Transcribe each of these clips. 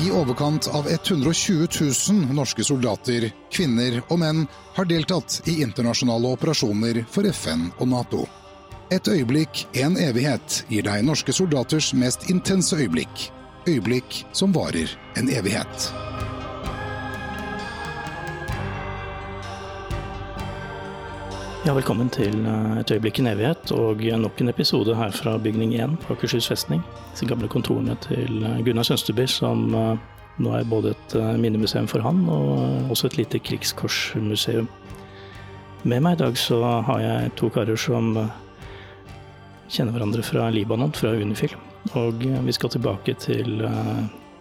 I overkant av 120 000 norske soldater, kvinner og menn har deltatt i internasjonale operasjoner for FN og Nato. Et øyeblikk, en evighet, gir deg norske soldaters mest intense øyeblikk. Øyeblikk som varer en evighet. Ja, velkommen til eh, Et øyeblikk i evighet og nok en episode her fra bygning 1 på Akershus festning. Disse gamle kontorene til eh, Gunnar Sønsteby, som eh, nå er både et minnemuseum for han og også et lite krigskorsmuseum. Med meg i dag så har jeg to karer som kjenner hverandre fra Libanon, fra Unifil. Og vi skal tilbake til,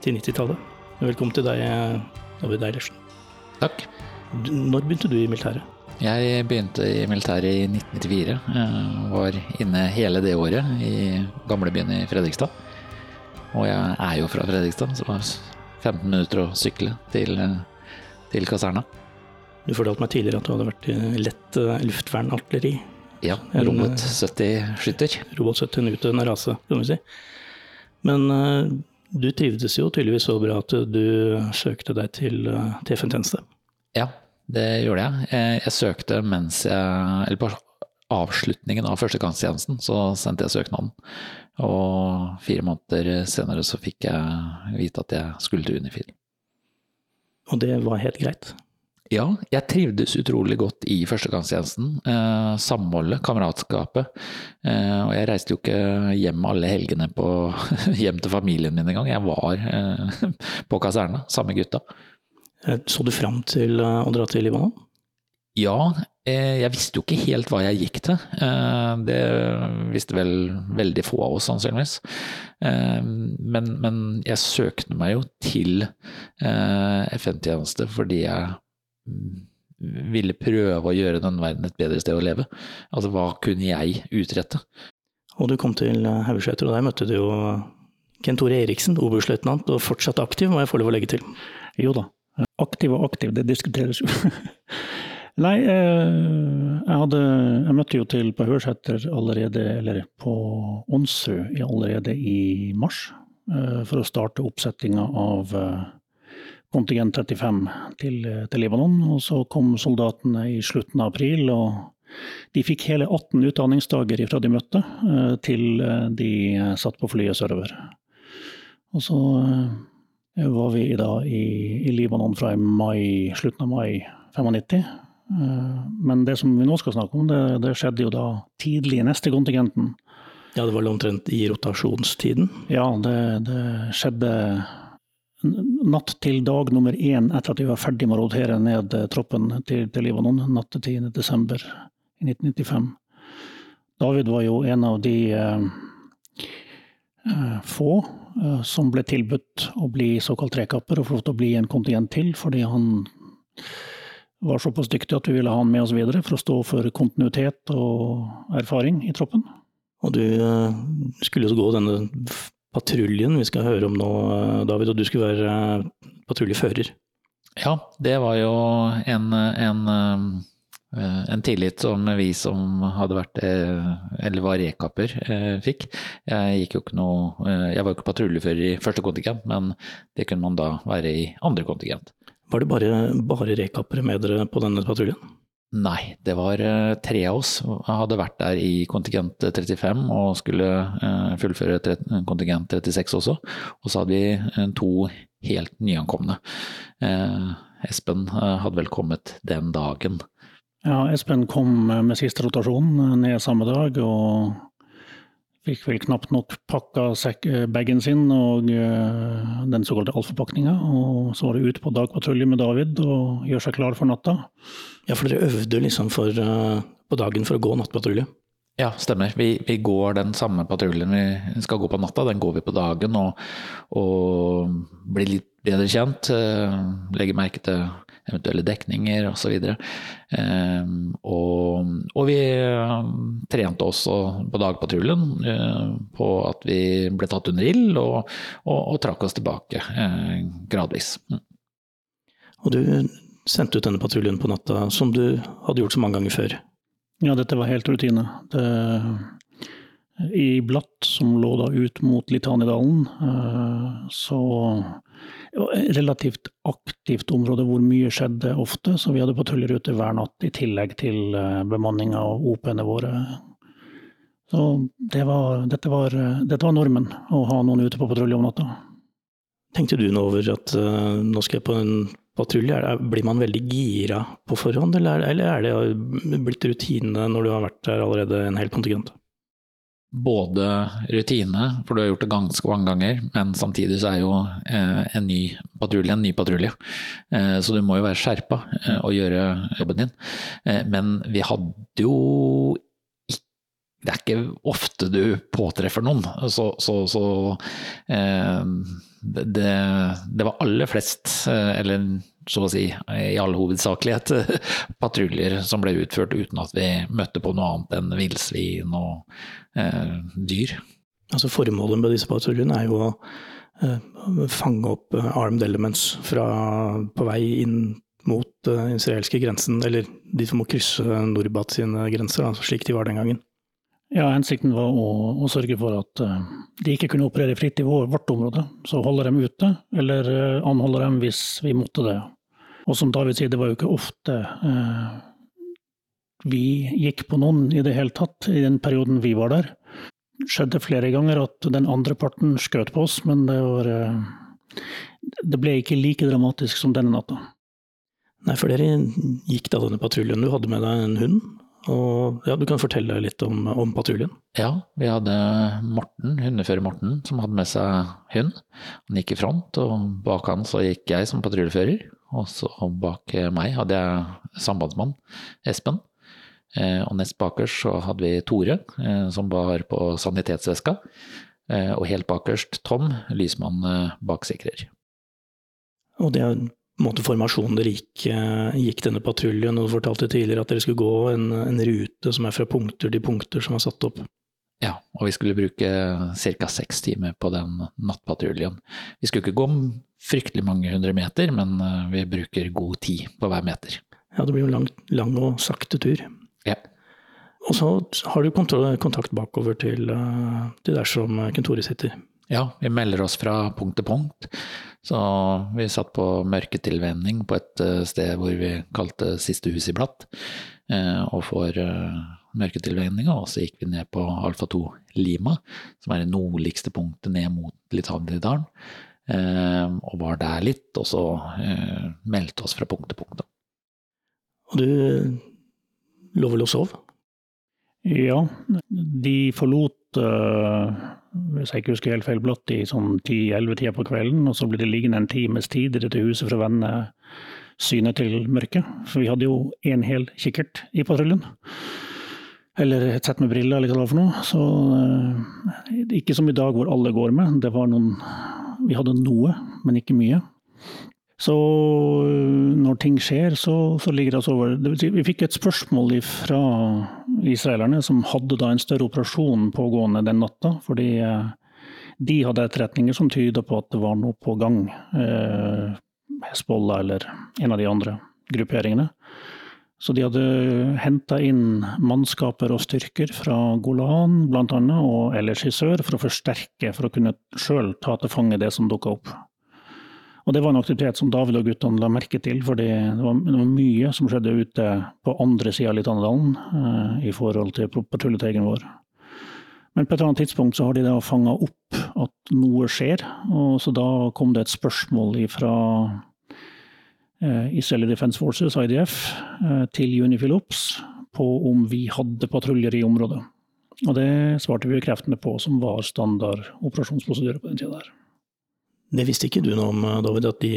til 90-tallet. Velkommen til deg, David Eilertsen. Takk. Når begynte du i militæret? Jeg begynte i militæret i 1994. Jeg var inne hele det året i gamlebyen i Fredrikstad. Og jeg er jo fra Fredrikstad, så det var 15 minutter å sykle til, til kaserna. Du fortalte meg tidligere at du hadde vært i lett eh, luftvernartilleri. Ja, Robot 70-skytter. Robot 70, en utdøende rase, kan vi si. Men du trivdes jo tydeligvis så bra at du søkte deg til, til FN-tjeneste. Ja, det gjorde jeg. Eh, jeg søkte mens jeg Eller på avslutningen av førstegangstjenesten så sendte jeg søknaden. Og fire måneder senere så fikk jeg vite at jeg skulle til Unifil. Og det var helt greit? Ja, jeg trivdes utrolig godt i førstegangstjenesten. Eh, samholdet, kameratskapet. Eh, og jeg reiste jo ikke hjem alle helgene på, hjem til familien min engang. Jeg var eh, på kaserna, samme gutta. Eh, så du fram til eh, å dra til Libanon? Ja, eh, jeg visste jo ikke helt hva jeg gikk til. Det visste vel veldig få av oss, sannsynligvis. Men, men jeg søkte meg jo til FN-tjeneste fordi jeg mm, ville prøve å gjøre den verden et bedre sted å leve. Altså hva kunne jeg utrette? Og du kom til Haugeseter, og der møtte du jo Kent Tore Eriksen, oberstløytnant, og fortsatt aktiv, må jeg få lov å legge til. Jo da, Aktiv og aktiv, det diskuteres jo. Nei, eh, jeg, hadde, jeg møtte jo til på Hørsæter allerede, eller på Onsø allerede i mars. Eh, for å starte oppsettinga av eh, kontingent 35 til, til, Libanon. Og så kom soldatene i slutten av april, og de fikk hele 18 utdanningsdager fra de møtte, til de satt på flyet sørover. Og så var vi da i, i Libanon fra mai, slutten av mai 95. Eh, men det som vi nå skal snakke om, det, det skjedde jo da tidlig i neste kontingenten. Ja, det var omtrent i rotasjonstiden? Ja, det, det, skjedde natt til dag nummer én etter at vi var ferdig med å rotere ned troppen til, til Libanon, natt til 10.12. i 1995. David var jo en av de eh, eh få Eh, som ble tilbudt å bli såkalt trekapper og få lov til å bli en kontingent til, fordi han var såpass dyktig at vi ville ha han med oss videre for å stå for kontinuitet og erfaring i troppen. Og du eh, skulle jo gå denne patruljen vi skal høre om nå, eh, David, og du skulle være patruljefører. Ja, det var jo en, en Eh, en tillit som vi som hadde vært, eh, eller var rekapper, eh, fikk. Jeg gikk jo ikke noe Jeg var jo ikke patruljefører i første kontingent, men det kunne man da være i andre kontingent. Var det bare, bare rekappere med dere på denne patruljen? Nei, det var tre av oss. Jeg hadde vært der i kontingent 35 og skulle fullføre kontingent 36 også. Og så hadde vi to helt nyankomne. Espen hadde vel kommet den dagen. Ja, Espen kom med siste rotasjon ned samme dag, og fikk vel knapt nok pakka bagen sin og den såkalte alfapakninga. Og så var det ut på dagpatrulje med David og gjøre seg klar for natta. Ja, for dere øvde liksom for, på dagen for å gå nattpatrulje? Ja, stemmer. Vi, vi, går den samme patruljen vi skal gå på natta, den går vi på dagen. Og, og blir litt bedre kjent. Legge merke til eventuelle dekninger osv. Og, og, og vi eh, trente også på dagpatruljen eh, på at vi ble tatt under ild, og, og, og, trakk oss tilbake gradvis. Mm. Og du sendte ut denne patruljen på natta, som du hadde gjort så mange ganger før? Ja, dette var helt rutine. Det, i Blatt, som lå da ut mot Litanidalen. Så relativt aktivt område hvor mye skjedde ofte, så vi hadde patruljerute hver natt i tillegg til bemanninga og OP-ene våre. Så det var, dette, var, dette var normen, å ha noen ute på patrulje om natta. Tenkte du nå over at nå skal jeg på en patrulje? Blir man veldig gira på forhånd, eller, eller er det blitt rutine når du har vært der allerede en hel kontingent? Både rutine, for du har gjort det ganske mange ganger, men samtidig så er jo eh, en ny patrulje en ny patrulje. Eh, så du må jo være skjerpa eh, og gjøre jobben din. Men vi hadde jo det er ikke ofte du påtreffer noen. Så, så, så det, det, var aller flest, eh, eller så å si i all hovedsakelighet, patruljer som ble utført uten at vi møtte på noe annet enn villsvin og eh, dyr. Altså Formålet med disse patruljene er jo å eh, fange opp eh, armed elements fra, på vei inn mot uh, israelske grensen, eller de som må krysse Norbat sine grenser, altså slik de var den gangen. Ja, Hensikten var å, å sørge for at uh, de ikke kunne operere fritt i vår, vårt område. Så holde dem ute, eller uh, anholde dem hvis vi måtte det. Og som David sier, det var jo ikke ofte eh, vi gikk på noen i det hele tatt i den perioden vi var der. Det skjedde flere ganger at den andre parten skjøt på oss, men det var Det ble ikke like dramatisk som denne natta. Nei, for dere gikk da denne patruljen. Du hadde med deg en hund? Og ja, Du kan fortelle litt om, om patruljen? Ja, vi hadde Morten, hundefører Morten, som hadde med seg hund. Han gikk i front, og bak han så gikk jeg som patruljefører. Og så bak meg hadde jeg sambandsmann Espen. Eh, og nest bakerst så hadde vi Tore, eh, som bar på sanitetsveska. Eh, og helt bakerst Tom, lysmann baksikrer. Og det er måte formasjonen dere gikk, eh, gikk, denne patruljen, og du fortalte tidligere at dere skulle gå en, en, rute som er fra punkter til punkter som er satt opp. Ja, og vi skulle bruke ca. seks timer på den nattpatruljen. Vi skulle ikke gå fryktelig mange hundre meter, men eh, vi bruker god tid på hver meter. Ja, det blir jo lang, lang og sakte tur. Ja. Og så har du kontakt bakover til, eh, til der som kontoret sitter. Ja, vi melder oss fra punkt til punkt. Så vi satt på mørketilvenning på et eh, sted hvor vi kalte Siste hus i Blatt, og får mørketilvenninga, og så gikk vi ned på Alfa 2 Lima, som er det nordligste punktet ned mot Litanidalen, og var der litt, og så meldte oss fra punkt til punkt. Og du lå vel og sov? Ja, de forlot hvis jeg ikke husker helt feil, blått i sånn 10-11-tida på kvelden. Og så ble det liggende en times tid i dette huset for å vende synet til mørket. For vi hadde jo en hel kikkert i patruljen. Eller et sett med briller, eller hva det var for noe. Så uh, ikke som i dag hvor alle går med. Det var noen Vi hadde noe, men ikke mye. Så øh, når ting skjer, så, så ligger det altså over Vi fikk et spørsmål fra israelerne, som hadde da en større operasjon pågående den natta. Fordi øh, de hadde etterretninger som tyda på at det var noe på gang. Eh, Hezbollah eller en av de andre grupperingene. Så de hadde henta inn mannskaper og styrker fra Golan bl.a. og ellers i sør for å forsterke, for å kunne sjøl ta til fange det som dukka opp. Og det var en aktivitet som David og guttene la merke til, for det var, mye som skjedde ute på andre sida av Litanedalen eh, i forhold til patruljeteigen vår. Men på et eller annet tidspunkt så har de da fanga opp at noe skjer, og så da kom det et spørsmål fra eh, Israeli Defense Forces, IDF, eh, til Unifil Ops på om vi hadde patruljer i området. Og det svarte vi kreftene på, som var standard operasjonsprosedyre på den tida der. Det visste ikke du noe om, David, at de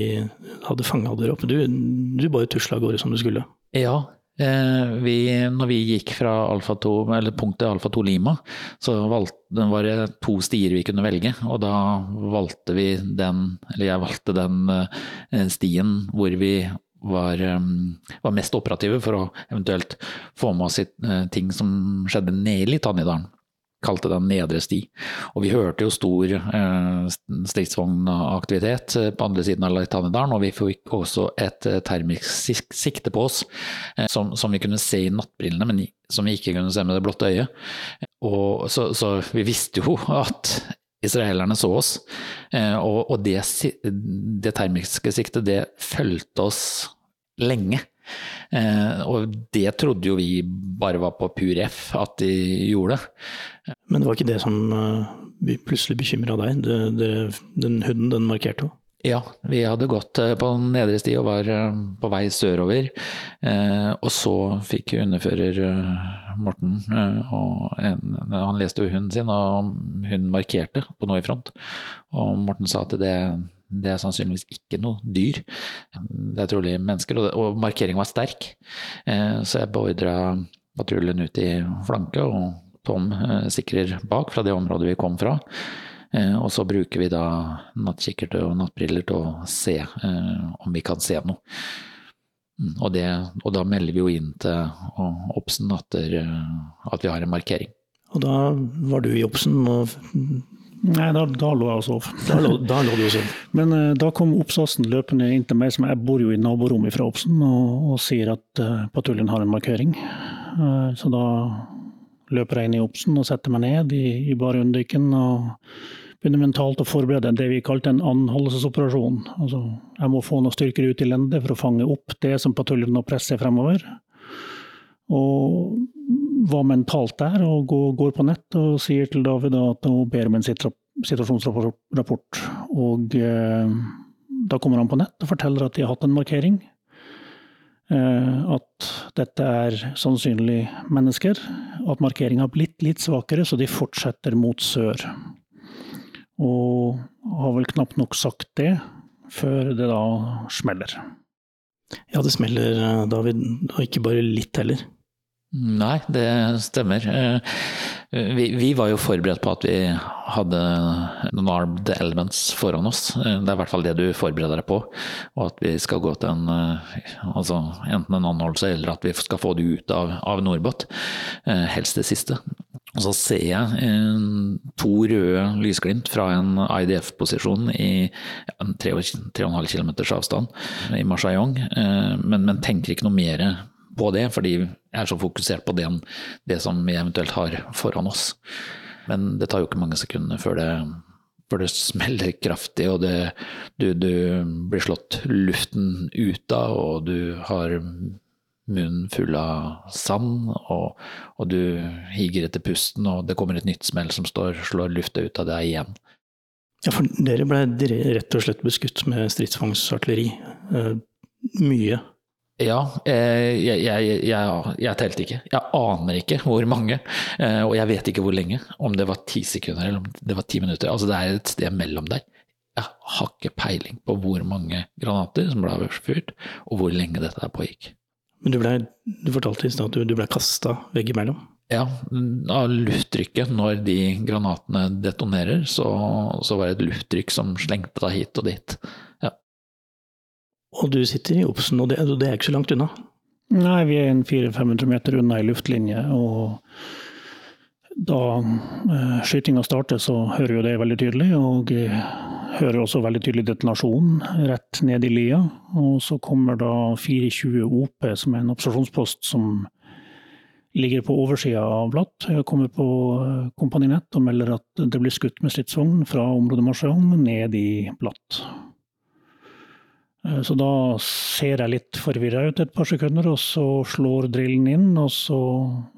hadde fanga dere opp. Du, du bare tusla av gårde som du skulle. Ja, eh, vi, når vi gikk fra Alfa 2, eller punktet Alfa 2 Lima, så valgte, var det to stier vi kunne velge. Og da valgte vi den, eller jeg valgte den eh, stien hvor vi var, eh, var, mest operative for å eventuelt få med oss ting som skjedde nede i Tannidalen kalte den nedre sti. Og vi hørte jo stor eh, stridsvognaktivitet eh, på andre siden av Leitanedalen, og vi fikk også et eh, termisk sikte på oss eh, som, som, vi kunne se i nattbrillene, men som vi ikke kunne se med det blotte øyet. og så, så, vi visste jo at israelerne så oss, eh, og, og det, det, termiske siktet det fulgte oss lenge. Eh, og det trodde jo vi bare var på pur F at de gjorde. Men det var ikke det som uh, plutselig bekymra deg? Det, det, den hunden den markerte jo? Ja, vi hadde gått eh, på nedre sti og var eh, på vei sørover. Eh, og så fikk underfører Morten og en, Han leste jo hunden sin, og hun markerte på noe i front. Og Morten sa at det, det er sannsynligvis ikke noe dyr. Det er trolig mennesker, og, markeringen var sterk. Så jeg beordra patruljen ut i flanke, og Tom sikrer bak fra det området vi kom fra. Eh, og så bruker vi da nattkikkert og nattbriller til å se eh, om vi kan se noe. Mm, og, det, og, da melder vi jo inn til Obsen at, at, vi har en markering. Og da var du i Obsen og Nei, da, da, lå jeg og sov. Da lå, da lå du og sov. Men uh, da kom Oppsåsen løpende inn til meg, som jeg bor jo i naborommet fra Obsen, og, og sier at uh, patruljen har en markering. Uh, så da løper jeg inn i Obsen og setter meg ned i, i bare underdykken og begynner mentalt å forberede det vi kalte en anholdelsesoperasjon. Altså, jeg må få noen styrker ut i lende for å fange opp det som patruljen nå presser fremover. Og var mentalt der og går på nett og sier til David at hun ber om en situasjonsrapport. Og eh, da kommer han på nett og forteller at de har hatt en markering. Eh, at dette er sannsynlig mennesker. At markeringa har blitt litt svakere, så de fortsetter mot sør. Og har vel knapt nok sagt det, før det da smeller. Ja, det smeller, eh, David. Og ikke bare litt heller. Nei, det stemmer. Eh, vi, vi, var jo forberedt på at vi hadde noen armed elements foran oss. Eh, det er i hvert fall det du forbereder deg på. Og at vi skal gå til en altså enten en anholdelse eller at vi skal få det ut av, av Norbot. Helst det siste. Og så ser jeg eh, to røde lysglimt fra en IDF-posisjon i 3,5 km avstand i Marseillon, eh, men, men, tenker ikke noe mer på det, fordi jeg er så fokusert på det, det som vi eventuelt har foran oss. Men det tar jo ikke mange sekundene før det, før det smeller kraftig, og det, du, du blir slått luften ut av, og du har munnen full av sand, og, og, du higer etter pusten, og det kommer et nytt smell som står, slår lufta ut av deg igjen. Ja, for dere ble rett og slett beskutt med stridsvognsartilleri. Eh, mye. Ja, eh, jeg, jeg, jeg, jeg, telte ikke. Jeg aner ikke hvor mange. Eh, og jeg vet ikke hvor lenge. Om det var ti sekunder eller om det var ti minutter. Altså det er et sted mellom der. Jeg har ikke peiling på hvor mange granater som ble avfyrt, og hvor lenge dette der pågikk. Men du, ble, du fortalte i stad at du, du ble kasta veggimellom? Ja, av lufttrykket. Når de granatene detonerer, så, så, var det et lufttrykk som slengte deg hit og dit. Ja. Og du sitter i Obsen, og det, det er ikke så langt unna? Nei, vi er 400-500 meter unna i luftlinje. og da eh, skytinga starter, så hører jo det veldig tydelig. Og eh, hører også veldig tydelig detonasjon rett ned i lia. Og så kommer da 420 OP, som er en observasjonspost som ligger på oversida av Blatt. Jeg kommer på Kompani Nett og melder at det blir skutt med stridsvogn fra området Marsjong ned i Blatt. Eh, så da ser jeg litt forvirra ut et par sekunder, og så slår drillen inn, og så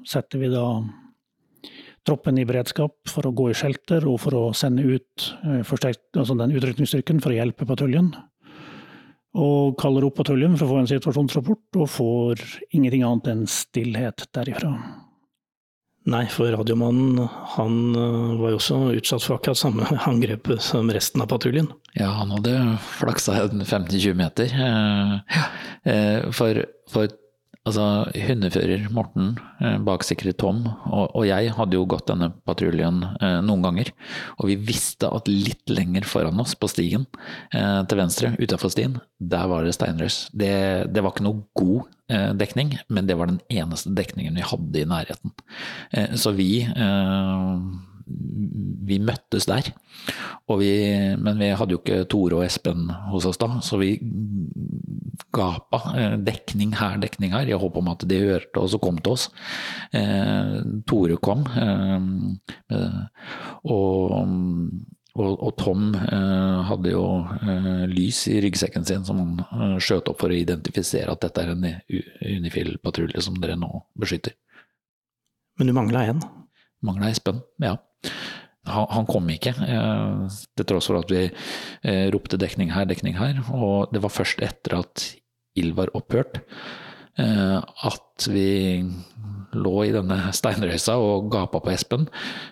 setter vi da troppen i beredskap for å gå i shelter og for å sende ut eh, altså den utrykningsstyrken for å hjelpe patruljen. Og kaller opp patruljen for å få en situasjonsrapport, og får ingenting annet enn stillhet derifra. Nei, for radiomannen han eh, var jo også utsatt for akkurat samme angrepet som resten av patruljen. Ja, han hadde flaksa 15-20 meter. Eh, for, for Altså, hundefører Morten, Baksikret, Tom og, og, jeg hadde jo gått denne patruljen eh, noen ganger. Og vi visste at litt lenger foran oss på stigen eh, til venstre, utafor stien, der var det steinrøys. Det, det, var ikke noe god eh, dekning, men det var den eneste dekningen vi hadde i nærheten. Eh, så vi, eh, vi møttes der. Vi, men vi hadde jo ikke Tore og Espen hos oss da, så vi gapa eh, dekning her, dekning her, i håp om at de hørte oss og kom til oss. Eh, Tore kom, eh, og og, Tom eh, hadde jo eh, lys i ryggsekken sin som han skjøt opp for å identifisere at dette er en Unifil-patrulje som dere nå beskytter. Men du mangla én? Mangla Espen, ja. Han, kom ikke, eh, til tross for at vi eh, ropte dekning her, dekning her. Og det var først etter at ild var opphørt Eh, at vi lå i denne steinrøysa og gapa på Espen.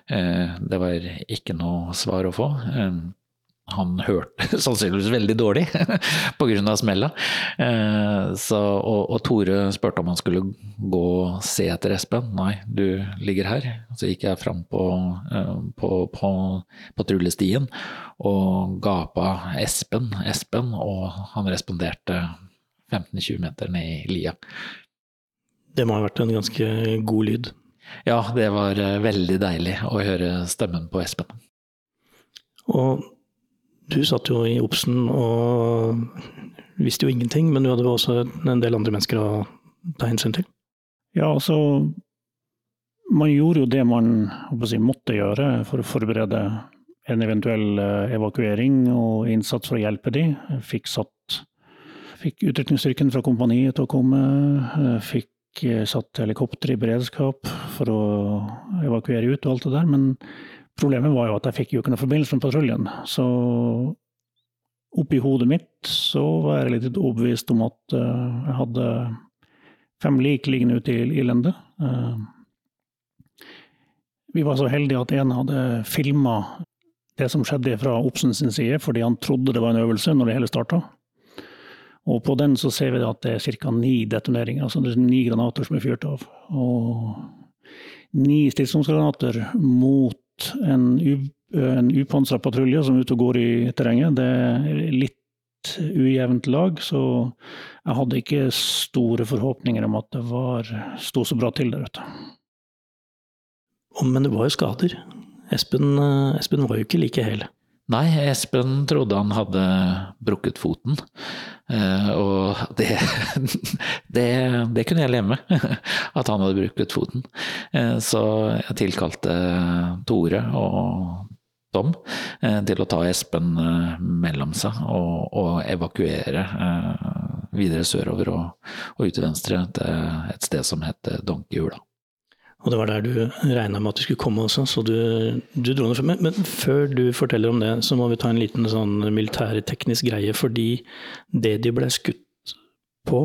Det var ikke noe svar å få. Eh, han hørte sannsynligvis veldig dårlig pga. smella. Så, og, og, Tore spurte om han skulle gå og se etter Espen. Nei, du ligger her. Så gikk jeg fram på, på, på patruljestien og gapa Espen, Espen, og han responderte 15-20 meter ned i lia. Det må ha vært en ganske god lyd? Ja, det var eh, veldig deilig å høre stemmen på Espen. Og du satt jo i Obsen og visste jo ingenting, men du hadde også en del andre mennesker å ta hensyn til? Ja, altså Man gjorde jo det man si, måtte gjøre for å forberede en eventuell eh, evakuering og innsats for å hjelpe dem. Fikk satt Fikk utrykningsstyrken fra kompaniet til å komme. Eh, fikk eh, satt helikopter i beredskap for å evakuere ut og alt det der. Men problemet var jo at jeg fikk jo ikke noe forbindelse med patruljen. Så oppi hodet mitt så var jeg litt overbevist om at uh, jeg hadde fem lik liggende ute i, i Lende. Vi var så heldige at en hadde filma det som skjedde fra Obsen sin side, fordi han trodde det var en øvelse når det hele starta. Og på den så ser vi at det er ca. ni detoneringer, altså det er ni granater som er fyrt av. Og ni stridsvognsgranater mot en, en upansra patrulje som er ute og går i terrenget. Det er litt ujevnt lag, så jeg hadde ikke store forhåpninger om at det var, sto så bra til der ute. Men det var jo skader. Espen, eh, Espen var jo ikke like hel. Nei, Espen trodde han hadde brukket foten. Uh, og det, det, det, kunne jeg leve med, at han hadde brukket foten. Uh, så jeg tilkalte Tore og Tom uh, til å ta Espen mellom seg og, og evakuere videre sørover og, og, ut til venstre til et sted som het Donkeyhula. Og det var der du regna med at du skulle komme også, så du, du dro ned. Men, men, før du forteller om det, så må vi ta en liten sånn militærteknisk greie. Fordi det de ble skutt på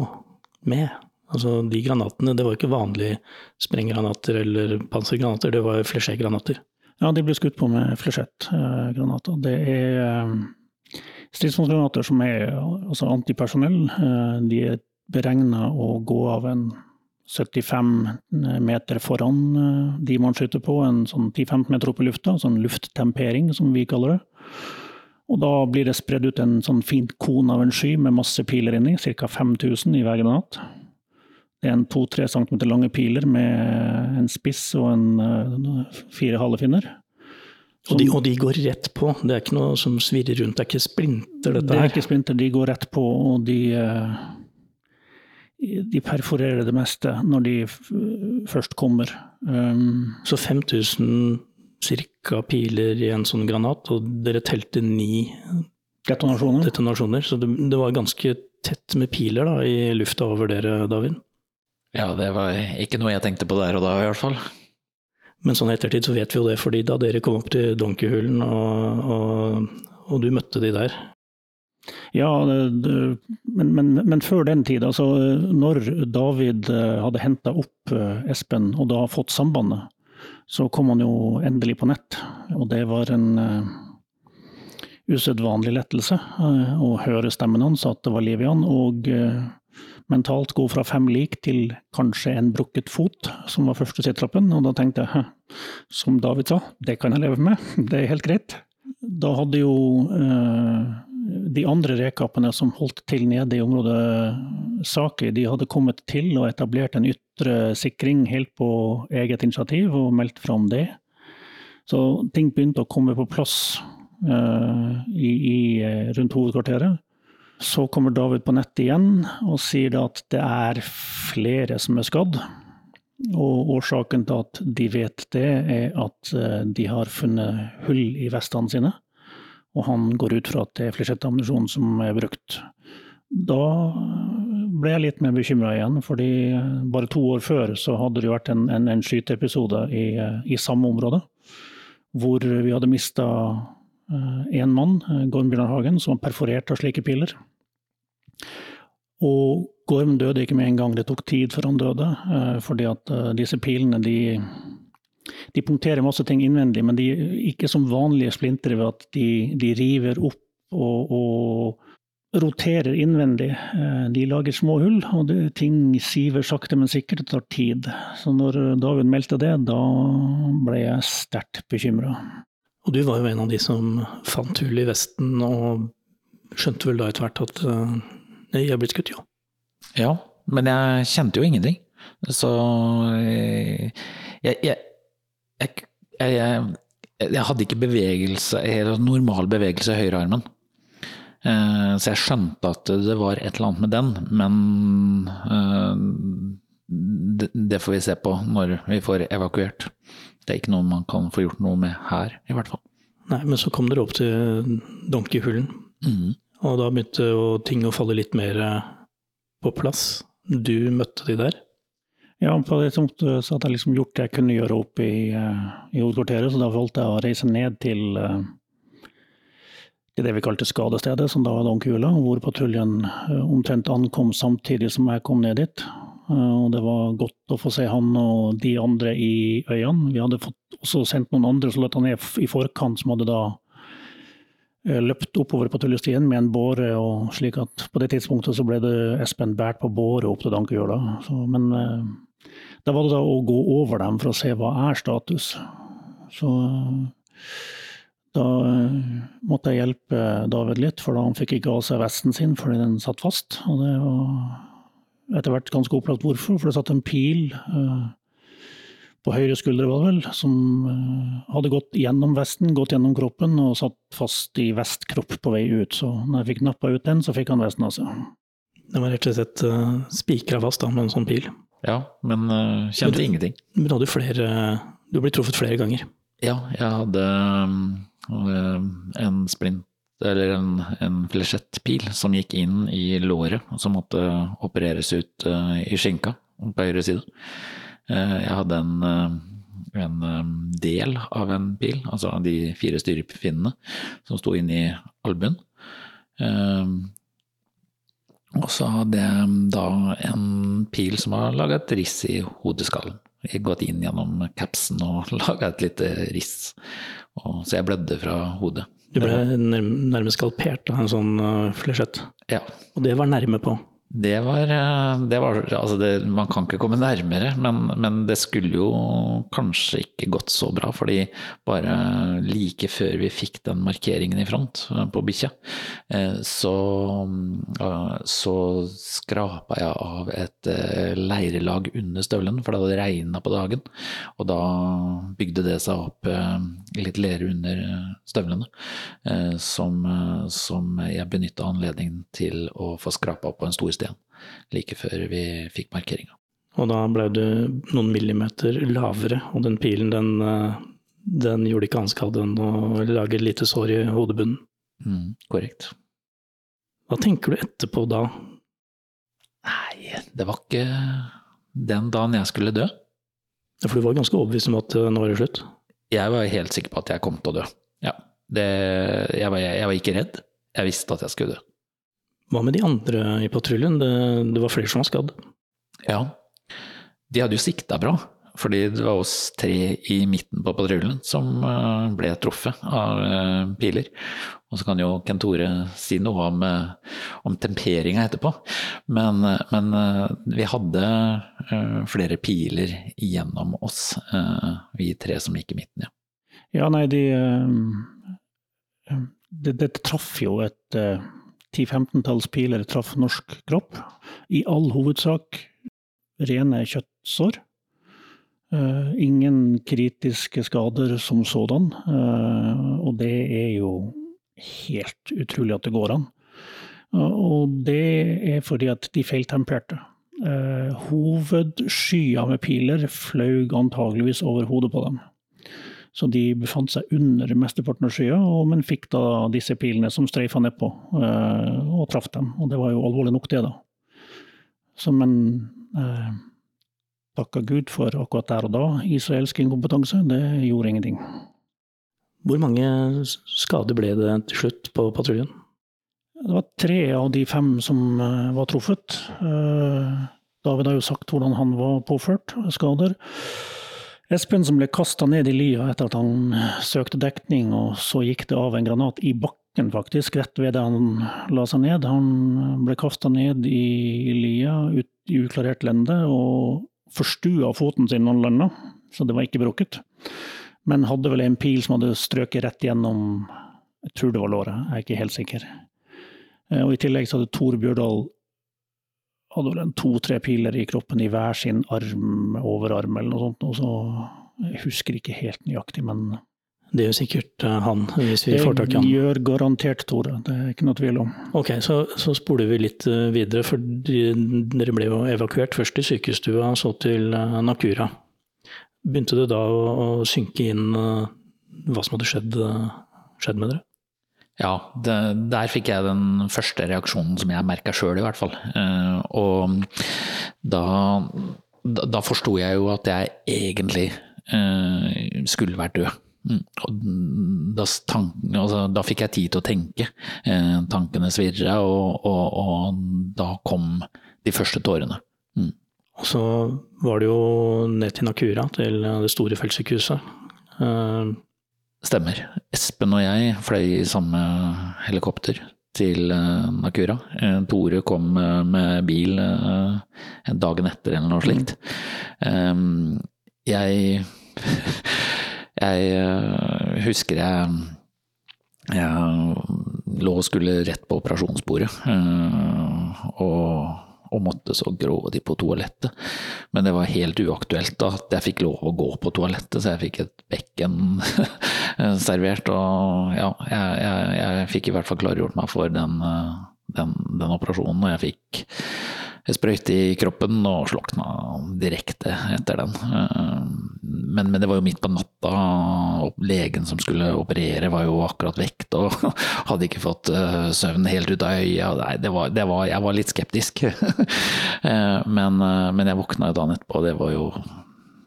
med, altså de granatene, det var ikke vanlige sprenggranater eller pansergranater, det var flesjegranater. Ja, de ble skutt på med flesjettgranater. Det er eh, stridsvognsgranater som er altså antipersonell. Eh, de er beregna å gå av en 75 meter foran eh, de man skyter på, en sånn 10-15 meter opp i lufta, sånn lufttempering som vi kaller det. Og da blir det spredd ut en sånn fint kon av en sky med masse piler inni, ca. 5000 i hver granat. Det er en 2-3 cm lange piler med en spiss og en uh, fire halefinner. Og de, og de, går rett på, det er ikke noe som svirrer rundt, det er ikke splinter dette her? Det er ikke splinter, de går rett på, og de de perforerer det meste når de først kommer. Um, så 5000 cirka piler i en sånn granat, og dere telte ni detonasjoner. detonasjoner så det, det, var ganske tett med piler da, i lufta over dere, David? Ja, det var ikke noe jeg tenkte på der og da, i hvert fall. Men sånn ettertid så vet vi jo det, fordi da dere kom opp til Donkeyhulen og, og, og, du møtte de der, ja, men, men, men, før den tid, altså når David eh, hadde henta opp eh, Espen og da fått sambandet, så kom han jo endelig på nett. Og det var en uh, usedvanlig lettelse å høre stemmen hans, at det var liv i han. Og mentalt gå fra fem lik til kanskje en brukket fot, som var første sittetrappen. Og da tenkte jeg, som David sa, det kan jeg leve med, det er helt greit. Da hadde jo de andre rekapene som holdt til nede i området Saki, de hadde kommet til og etablert en ytre sikring helt på eget initiativ og meldt fra om det. Så ting begynte å komme på plass uh, i, i, rundt hovedkvarteret. Så kommer David på nettet igjen og sier at det er flere som er skadd. Og årsaken til at de vet det, er at de har funnet hull i vestene sine. Og han går ut fra at det er flisjettammunisjon som er brukt. Da ble jeg litt mer bekymra igjen, fordi bare to år før så hadde det vært en, en, en skyteepisode i, i, samme område. Hvor vi hadde mista én eh, mann, Gorm Bjørnar Hagen, som var perforert av slike piler. Og Gorm døde ikke med en gang, det tok tid før han døde. Eh, fordi at eh, disse pilene de, de punkterer masse ting innvendig, men de er ikke som vanlige splintere ved at de, de river opp og, og roterer innvendig. Eh, de lager små hull, og det, ting siver sakte, men sikkert. Det tar tid. Så når David meldte det, da ble jeg sterkt bekymra. Og du var jo en av de som fant hull i vesten, og skjønte vel da etter hvert at uh, jeg er blitt skutt, jo. Ja, men jeg kjente jo ingenting. Så jeg, jeg, jeg, jeg, jeg hadde ikke bevegelse, normal bevegelse i høyrearmen. Eh, så jeg skjønte at det var et eller annet med den, men eh, det får vi se på når vi får evakuert. Det er ikke noe man kan få gjort noe med her, i hvert fall. Nei, men så kom dere opp til Donkeyhulen, mm. og da begynte ting å falle litt mer eh, på plass. Du møtte de der? Ja, på det tidspunktet så hadde jeg liksom gjort det jeg kunne gjøre opp i, i hovedkvarteret, så da valgte jeg å reise ned til til det vi kalte skadestedet, som da var Donkula, hvor patruljen eh, omtrent ankom samtidig som jeg kom ned dit. Eh, og det var godt å få se han og de andre i øynene. Vi hadde også sendt noen andre soldater ned i forkant, som hadde da eh, løpt oppover patruljestien med en båre, og slik at på det tidspunktet så ble det Espen båret på båre opp til Dankehjøla. Men da var det da å gå over dem for å se hva er status. Så da eh, måtte jeg hjelpe David litt, for da han fikk ikke av seg vesten sin fordi den satt fast. Og det var etter hvert ganske opplagt hvorfor, for det satt en pil eh, på høyre skulder, var det vel, som eh, hadde gått gjennom vesten, gått gjennom kroppen og satt fast i vestkropp på vei ut. Så når jeg fikk nappa ut den, så fikk han vesten av seg. Det var rett og slett uh, spikra fast da, med en sånn pil? Ja, men uh, kjente men du, ingenting. Men du hadde flere Du ble truffet flere ganger? Ja, jeg hadde um Eh, en splint eller en, en flesjettpil som gikk inn i låret, som måtte opereres ut uh, i skinka på høyre side. Uh, jeg hadde en, uh, en del av en pil, altså de fire styrepinnene, som sto inn i albuen. og så hadde jeg da en pil som har laga et riss i hodeskallen. Jeg gått inn gjennom capsen og laga et lite riss. Og, så jeg blødde fra hodet. Du ble nærmest skalpert av en sånn flesjett? Ja. Og det var nærme på? Det var, eh, det var altså det, Man kan ikke komme nærmere, men, men, det skulle jo kanskje ikke gått så bra. fordi bare like før vi fikk den markeringen i front eh, på bikkja, eh, så, så skrapa jeg av et leirelag under støvelen, for det hadde regna på dagen. Og da bygde det seg opp litt lere under støvlene, som, som jeg benytta anledningen til å få skrapa opp på en stor like før vi fikk markeringa. Og da ble du noen millimeter lavere, og den pilen den, eh, den gjorde ikke anskade enn å lage et lite sår i hodebunnen. Mm, korrekt. Hva tenker du etterpå da? Nei, det var ikke den dagen jeg skulle dø. Ja, For du var ganske overbevist om at eh, nå var det slutt? Jeg var helt sikker på at jeg kom til å dø. Ja. Det, jeg, var, jeg, var, ikke redd. Jeg visste at jeg skulle dø. Hva med de andre i patruljen? Det, det var flere som var skadd? Ja, de hadde jo sikta bra. Fordi det var oss tre i midten på patruljen som eh, ble truffet av eh, piler. Og så kan jo Kent Tore si noe om, eh, om temperinga etterpå. Men, men, vi hadde flere piler gjennom oss, vi tre som gikk i midten, ja. Ja, nei, de Det, det traff jo et 10-15-talls piler traff norsk kropp. I all hovedsak rene kjøttsår. Uh, ingen kritiske skader som sådan, uh, og det er jo helt utrolig at det går an. Uh, og det er fordi at de feiltemperte. Hovedskya med piler fløy antageligvis over hodet på dem. Så de befant seg under mesteparten av skya, men fikk da disse pilene som streifa nedpå, og traff dem. Og det var jo alvorlig nok, det, da. Så, men eh, takka Gud for akkurat der og da israelsk inkompetanse, det gjorde ingenting. Hvor mange skader ble det til slutt på patruljen? Det var tre av de fem som var truffet. David har jo sagt hvordan han var påført skader. Espen som ble kasta ned i lia etter at han søkte dekning, og så gikk det av en granat i bakken, faktisk, rett ved det han la seg ned. Han ble kasta ned i lia ut i uklarert lende og forstua foten sin når han landa, så det var ikke brukket. Men hadde vel en pil som hadde strøket rett gjennom jeg tror det var låret, jeg er ikke helt sikker. Eh, og I tillegg så hadde Tor Bjørdal hadde vel en to-tre piler i kroppen i hver sin arm, overarm eller noe sånt. Og så, jeg husker ikke helt nøyaktig, men Det gjør sikkert eh, han, hvis vi får tak i han. Det gjør garantert Tore, det er ikke noe tvil om. Ok, så, så spoler vi litt eh, videre, for dere ble jo evakuert først til sykestua, så til eh, Nakura. Begynte det da å, å synke inn hva som hadde skjedd, skjedd med dere? Ja, det, der fikk jeg den første reaksjonen som jeg merka sjøl, i hvert fall. Uh, og da, da, forsto jeg jo at jeg egentlig uh, skulle vært død. Mm. Da, tanken, altså, da, fikk jeg tid til å tenke. Uh, tankene svirra, og, og, og, da kom de første tårene. Mm. Og så var det jo ned til Nakura, til det store feltsykehuset. Stemmer. Espen og jeg fløy i samme helikopter til Nakura. Tore kom med bil dagen etter eller noe slikt. Jeg Jeg husker jeg jeg lå og skulle rett på operasjonsbordet. Og og måtte så grådig på toalettet. Men det var helt uaktuelt da at jeg fikk lov å gå på toalettet, så jeg fikk et bekken servert. Og ja, jeg, jeg, jeg, fikk i hvert fall klargjort meg for den, den, den operasjonen, og jeg fikk sprøyte i kroppen og slokna direkte etter den. Men, men, det var jo midt på natta, og legen som skulle operere var jo akkurat vekt og hadde ikke fått eh, søvn helt ut av øya. Nei, det var, det var, jeg var litt skeptisk. Eh, men, eh, men, jeg våkna jo dagen etterpå, og det var jo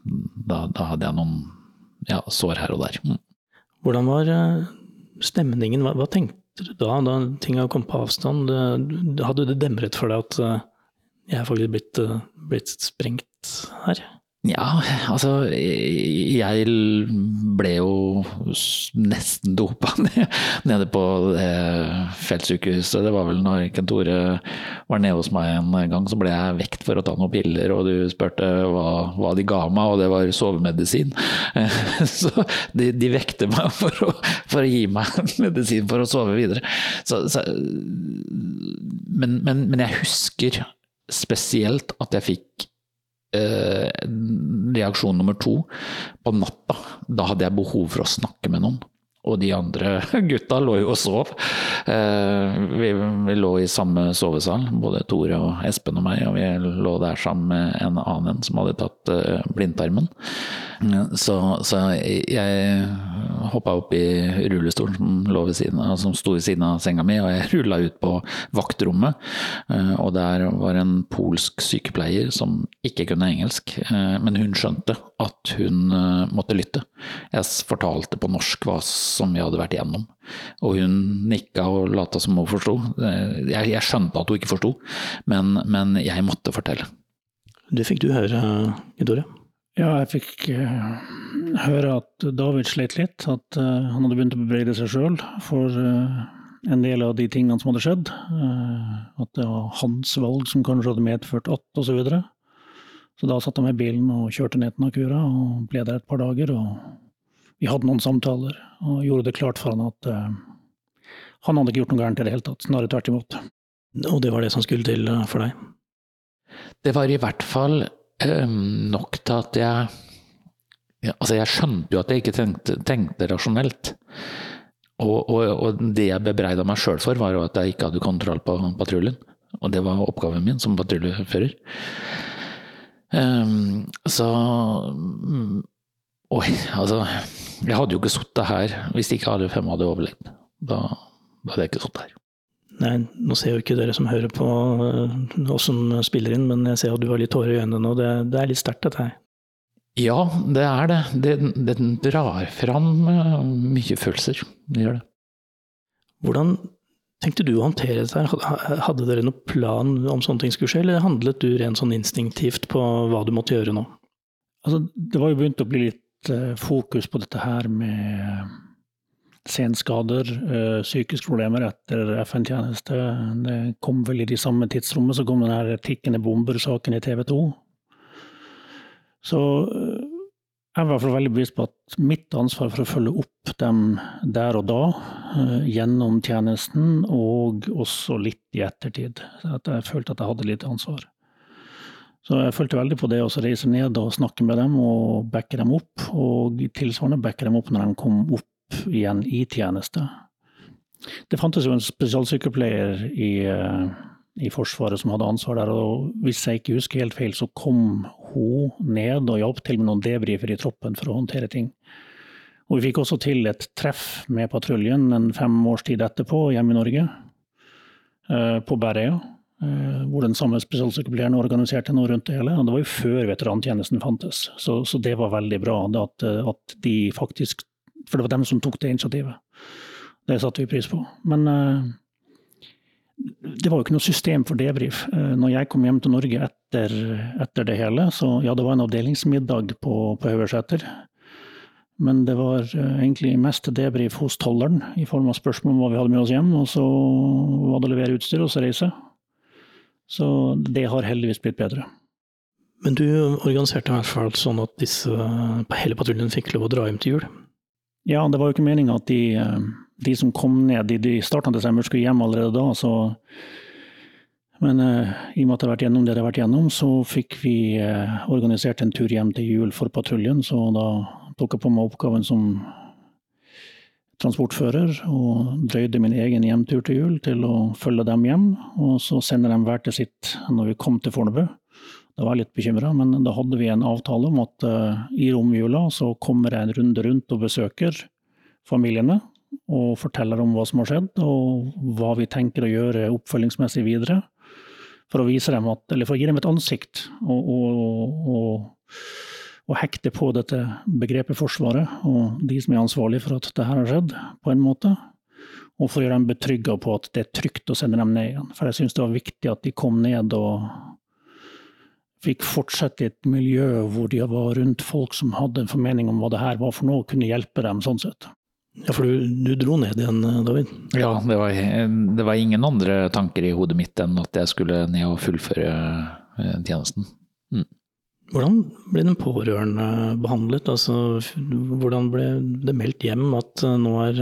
da, da, hadde jeg noen ja, sår her og der. Hvordan var stemningen? Hva, hva tenkte du da, da tinga kom på avstand? Hadde det demret for deg at jeg er faktisk blitt, eh, blitt sprengt her. Ja, altså jeg ble jo nesten dopa nede på feltsykehuset. Det var vel når Kent Tore var nede hos meg en gang, så ble jeg vekt for å ta noen piller, og du spurte hva, hva de ga meg, og det var sovemedisin. Så de, de vekte meg for å, for å, gi meg medisin for å sove videre. Så, så, men, men, men jeg husker spesielt at jeg fikk reaksjon nummer to på natta. Da hadde jeg behov for å snakke med noen. Og de andre gutta lå jo og sov. Eh, vi, vi, lå i samme sovesal, både Tore og Espen og meg, og vi lå der sammen med en annen som hadde tatt eh, blindtarmen. Så, så jeg hoppa opp i rullestolen som, lå ved siden, som sto ved siden av senga mi, og jeg rulla ut på vaktrommet. Eh, og der var en polsk sykepleier som ikke kunne engelsk, men hun skjønte at hun måtte lytte. Jeg fortalte på norsk hva som vi hadde vært igjennom. Og hun nikka og lata som hun forsto. Jeg, jeg, skjønte at hun ikke forsto, men, men, jeg måtte fortelle. Det fikk du høre, Idore? Ja, jeg fikk uh, høre at David slet litt. At uh, han hadde begynt å bebreide seg sjøl for uh, en del av de tingene som hadde skjedd. at det var hans valg som kanskje hadde medført at, osv. Så, videre. Så da satte jeg meg i bilen og kjørte ned til Nakura og ble der et par dager. og vi hadde noen samtaler og gjorde det klart for han at uh, han hadde ikke gjort noe gærent i det hele tatt, snarere tvert imot. Og det var det som skulle til eh, for deg? Det var i hvert fall uh, nok til at jeg ja, altså jeg skjønte jo at jeg ikke tenkte, tenkte rasjonelt. Og, og, og, det jeg bebreida meg sjøl for, var jo at jeg ikke hadde kontroll på patruljen. Og det var oppgaven min som patruljefører. Um, så mm, Oi, altså Jeg hadde jo ikke sittet her hvis ikke alle fem hadde overlevd. Da, da hadde jeg ikke sittet her. Nei, nå ser jo ikke dere som hører på oss som spiller inn, men jeg ser at du har litt tårer i øynene nå. Det, det er litt sterkt, dette her. Ja, det er det. det. Det, drar fram mye følelser. Det gjør det. Hvordan tenkte du å håndtere dette? Hadde dere noen plan om sånne ting skulle skje, eller handlet du rent sånn instinktivt på hva du måtte gjøre nå? Altså, det var jo begynt å bli litt uh, fokus på dette her med senskader, uh, psykiske problemer etter FN-tjeneste. Det kom vel i de samme tidsrommet, så kom den her tikkende bomber-saken i TV 2. Så eh, jeg var veldig bevisst på at mitt ansvar for å følge opp dem der og da, eh, gjennom tjenesten, og også litt i ettertid. At jeg følte at jeg hadde litt ansvar. Så jeg følte veldig på det å reise ned og snakke med dem og backe dem opp. Og tilsvarende backe dem opp når de kom opp igjen i tjeneste. Det fantes jo en spesialsykepleier i eh, i Forsvaret som hadde ansvar der. og Hvis jeg ikke husker helt feil, så kom hun ned og hjalp til med noen debrifer i troppen for å håndtere ting. Og Vi fikk også til et treff med patruljen en fem års tid etterpå hjemme i Norge, eh, på Bærøya. Eh, hvor den samme spesialsykepleieren organiserte noe rundt det hele. og Det var jo før veterantjenesten fantes, så, så det var veldig bra. At, at, de faktisk For det var dem som tok det initiativet. Det satte vi pris på. Men eh, det var jo ikke noe system for debrief. Eh, når jeg kom hjem til Norge etter, etter det hele, så ja, det var en avdelingsmiddag på, på Haugeseter. Men det var eh, egentlig mest debrief hos tolleren, i form av spørsmål om hva vi hadde med oss hjem. Og så var det å levere utstyr og så reise. Så det har heldigvis blitt bedre. Men du organiserte i hvert fall sånn at disse, hele patruljen fikk lov å dra hjem til jul? Ja, det var jo ikke meninga at de eh, de som kom ned i, starten av desember, skulle hjem allerede da. Så, men uh, i og med at det har vært gjennom det det har vært gjennom, så fikk vi uh, organisert en tur hjem til jul for patruljen. Så da tok jeg på meg oppgaven som transportfører og drøyde min egen hjemtur til jul til å følge dem hjem. Og så sender de hver til sitt når vi kom til Fornebu. Da var jeg litt bekymra, men da hadde vi en avtale om at uh, i romjula så kommer jeg en runde rundt og besøker familiene og forteller om hva som har skjedd, og hva vi tenker å gjøre oppfølgingsmessig videre. For å dem at, for å gi dem et ansikt og, og, og, og hekte på dette begrepet Forsvaret og de som er ansvarlige for at dette har skjedd, på en måte. Og for å gjøre dem betrygga på at det er trygt å sende dem ned igjen. For jeg syns det var viktig at de kom ned og fikk fortsette i et miljø hvor de var rundt folk som hadde en formening om hva det her var for noe, og kunne hjelpe dem sånn sett. Ja, for du, du, dro ned igjen, eh, David? Ja, det var, det var, ingen andre tanker i hodet mitt enn at jeg skulle ned og fullføre eh, tjenesten. Mm. Hvordan ble den pårørende behandlet? Altså, hvordan ble det meldt hjem at eh, nå er,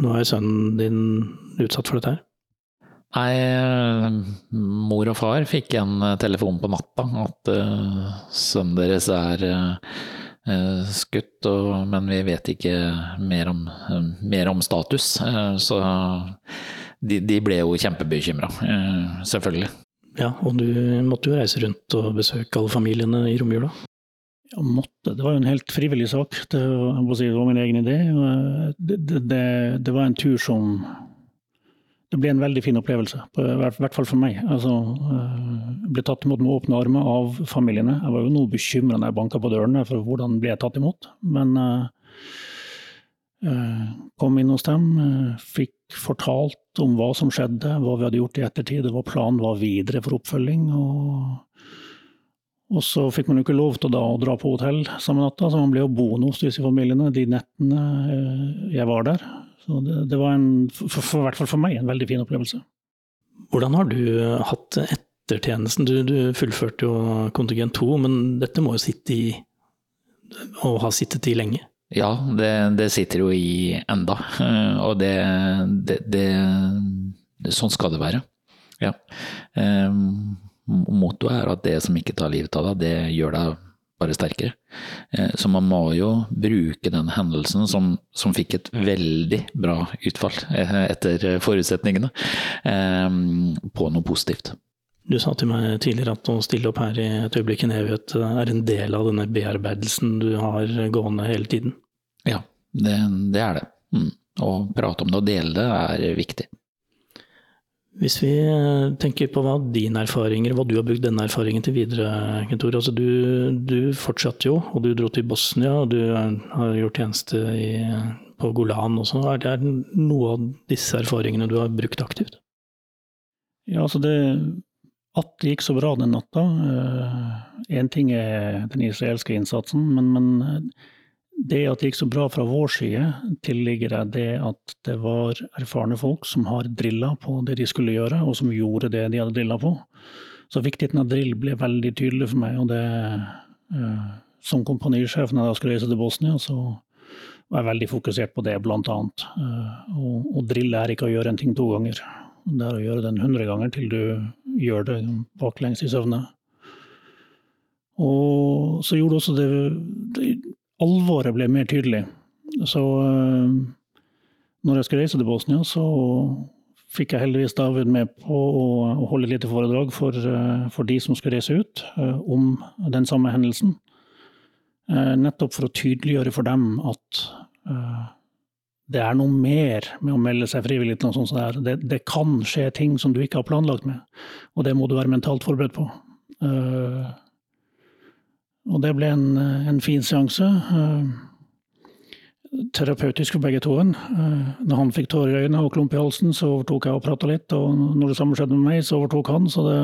nå er sønnen din utsatt for dette her? Nei, mor og far fikk en telefon på natta at sønnen deres er skutt, og, men vi vet ikke mer om, eh, mer om status. Eh, så de, de ble jo kjempebekymra, selvfølgelig. Ja, og du måtte jo reise rundt og besøke alle familiene i romjula? Ja, måtte. Det var jo en helt frivillig sak. Det, si, det var min egen idé. Det, det, det, var en tur som det ble en veldig fin opplevelse, i hvert fall for meg. Altså, jeg eh, ble tatt imot med åpne armer av familiene. Jeg var jo noe bekymra når jeg banka på dørene for hvordan ble jeg tatt imot. Men uh, kom inn hos dem, fikk fortalt om hva som skjedde, hva vi hadde gjort i ettertid, hva planen var videre for oppfølging. Og, og så fikk man jo ikke lov til å, dra på hotell samme natta, så man ble jo boende hos disse familiene de nettene jeg var der. Så det, det var en, for, for, hvert fall for meg, en veldig fin opplevelse. Hvordan har du hatt etter tjenesten? Du, du fullførte jo kontingent to, men dette må jo sitte i og ha sittet i lenge? Ja, det, det sitter jo i enda, og det, det, Sånn skal det være. Ja. Um, Mottoet er at det som ikke tar livet av deg, det gjør deg bare sterkere. Eh, så man må jo bruke den hendelsen som, som fikk et veldig bra utfall eh, etter forutsetningene, på noe positivt. Du sa til meg tidligere at å stille opp her i et øyeblikk i en evighet er en del av denne bearbeidelsen du har gående hele tiden? Ja, det, det er det. Mm. Å prate om det og dele det er viktig. Hvis vi eh, tenker på hva dine erfaringer, hva du har brukt denne erfaringen til videre, Kentor. Altså du, du fortsatte jo, og du dro til Bosnia, og du har gjort tjeneste i, på Golan også. Er det noe av disse erfaringene du har brukt aktivt? Ja, altså det At det gikk så bra den natta Én uh, ting er den israelske innsatsen, men, men det at det gikk så bra fra vår side, tilligger jeg det at det var erfarne folk som har drilla på det de skulle gjøre, og som gjorde det de hadde drilla på. Så viktigheten av drill ble veldig tydelig for meg. og det eh, Som kompanisjef når jeg skulle reise til Bosnia, så var jeg veldig fokusert på det, annet. Eh, og, og drill er ikke å gjøre en ting to ganger. Det er å gjøre den hundre ganger til du gjør det baklengs i søvne. Og så gjorde også det, det alvoret ble mer tydelig. Så eh, når jeg skulle reise til Bosnia, så fikk jeg heldigvis David med på å holde et lite foredrag for, eh, for, de som skulle reise ut, eh, om den samme hendelsen. Nettopp for å tydeliggjøre for dem at det er noe mer med å melde seg frivillig til noe sånt. som det, det kan skje ting som du ikke har planlagt med, og det må du være mentalt forberedt på. Og det ble en, en fin seanse. Eh, terapeutisk for begge to. Eh, når han fikk tårer i øynene og klump i halsen, så overtok jeg og prata litt. Og når det samme skjedde med meg, så overtok han. Så det,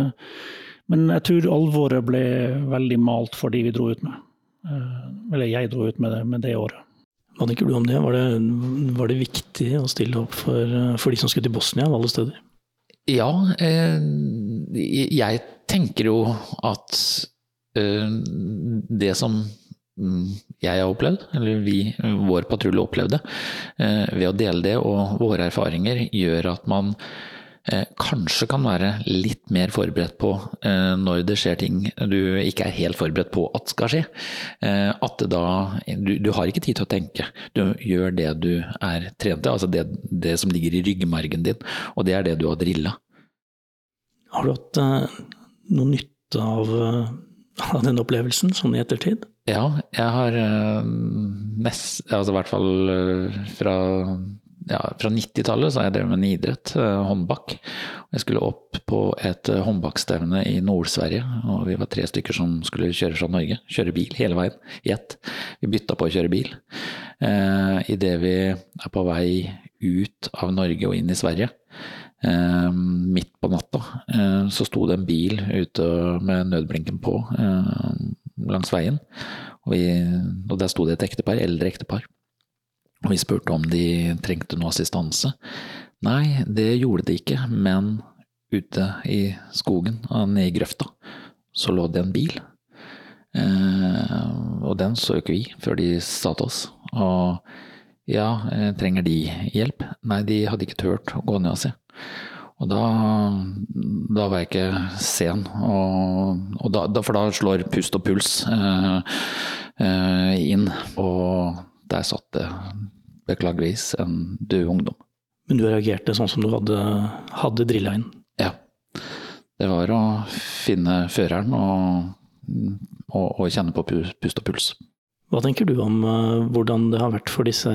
men jeg tror alvoret ble veldig malt for de vi dro ut med. Eh, eller jeg dro ut med det, med det året. Hva tenker du om det? Var, det? var det, viktig å stille opp for, for, de som skulle til Bosnia av alle steder? Ja, eh, jeg tenker jo at Eh, det som mm, jeg har opplevd, eller vi, vår patrulje opplevde, eh, ved å dele det og våre erfaringer, gjør at man eh, kanskje kan være litt mer forberedt på når det skjer ting du ikke er helt forberedt på at skal skje. At da du, du har ikke tid til å tenke. Du gjør det du er trent til, altså det, det som ligger i ryggmargen din, og det er det du har drilla. Har du hatt noe nytte av av den opplevelsen, sånn i ettertid? Ja, jeg har uh, mest Altså i hvert fall uh, fra, ja, fra 90-tallet så har jeg drevet med en idrett, uh, håndbak. Jeg skulle opp på et håndbakstevne i Nord-Sverige, og vi var tre stykker som skulle kjøre fra Norge. Kjøre bil hele veien, i ett. Vi bytta på å kjøre bil. Uh, Idet vi er på vei ut av Norge og inn i Sverige, Eh, midt på natta eh, så sto det en bil ute med nødblinken på eh, langs veien. Og, vi, og der sto det et ektepar, eldre ektepar. Og vi spurte om de trengte noe assistanse. Nei, det gjorde de ikke, men ute i skogen, nede i grøfta, så lå det en bil. Eh, og den så ikke vi før de sa til oss. Og ja, trenger de hjelp? Nei, de hadde ikke turt å gå ned og se. Og da, da var jeg ikke sen, og, og da, for da slår pust og puls eh, eh, inn. Og der satt det beklageligvis en død ungdom. Men du reagerte sånn som du hadde, hadde drilla inn? Ja. Det var å finne føreren og, og, og kjenne på pust og puls. Hva tenker du om uh, hvordan det har vært for disse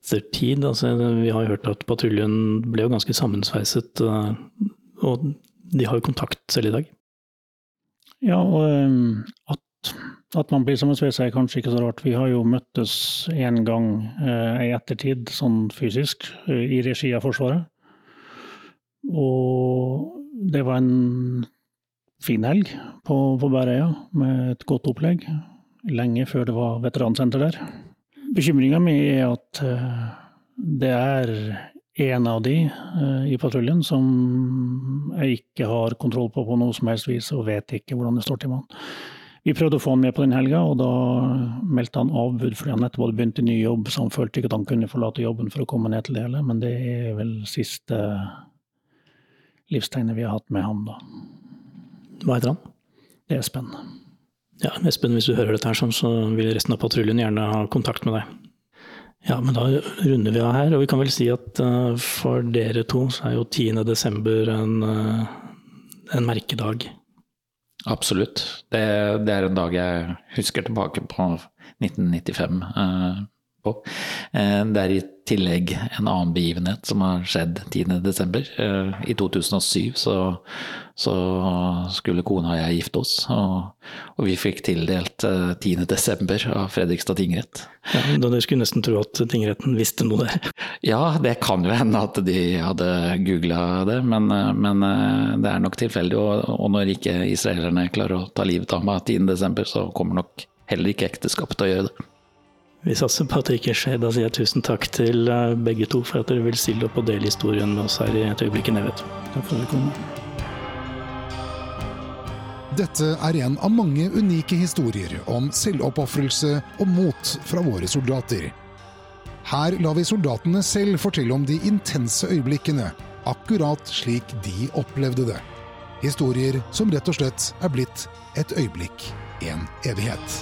ettertid. Altså, vi har hørt at patruljen ble jo ganske sammensveiset, eh, og de har jo kontakt selv i dag. Ja, og eh, at, at man blir sammensveisa er kanskje ikke så rart. Vi har jo møttes én gang eh, i ettertid, sånn fysisk, i regi av Forsvaret. Og det var en fin helg på, på Bærøya, med et godt opplegg. Lenge før det var veteransenter der. Bekymringa mi er at eh, det er en av de eh, i patruljen som jeg ikke har kontroll på på noe som helst vis, og vet ikke hvordan det står til med han. Vi prøvde å få han med på den helga, og da meldte han avbud fordi han nettopp hadde begynt i ny jobb, så han følte ikke at han kunne forlate jobben for å komme ned til det hele. Men det er vel siste livstegnet vi har hatt med ham, da. Hva heter han? Det er spennende. Ja, Espen, hvis du hører dette her sånn, så vil resten av patruljen gjerne ha kontakt med deg. Ja, men da runder vi av her, og vi kan vel si at uh, for dere to så er jo 10. desember en, uh, en merkedag. Absolutt. Det, det, er en dag jeg husker tilbake på 1995 uh, på. Det er i tillegg en annen begivenhet som har skjedd 10.12. Eh, I 2007 så, så, skulle kona og jeg gifte oss, og, og vi fikk tildelt 10.12. Eh, av Fredrikstad tingrett. Ja, Du skulle nesten tro at tingretten visste noe der? Ja, det kan jo hende at de hadde googla det, men, eh, men, det er nok tilfeldig. Og, og når ikke israelerne klarer å ta livet av meg 10.12., så kommer nok heller ikke ekteskapet til å gjøre det. Vi satser på at det ikke skjer. Da sier jeg tusen takk til eh, begge to for at dere vil stille opp og dele historien med oss her i et øyeblikk i Nevet. Takk for at dere kom. Dette er en av mange unike historier om selvoppofrelse og mot fra våre soldater. Her lar vi soldatene selv fortelle om de intense øyeblikkene, akkurat slik de opplevde det. Historier som rett og slett er blitt et øyeblikk, en evighet.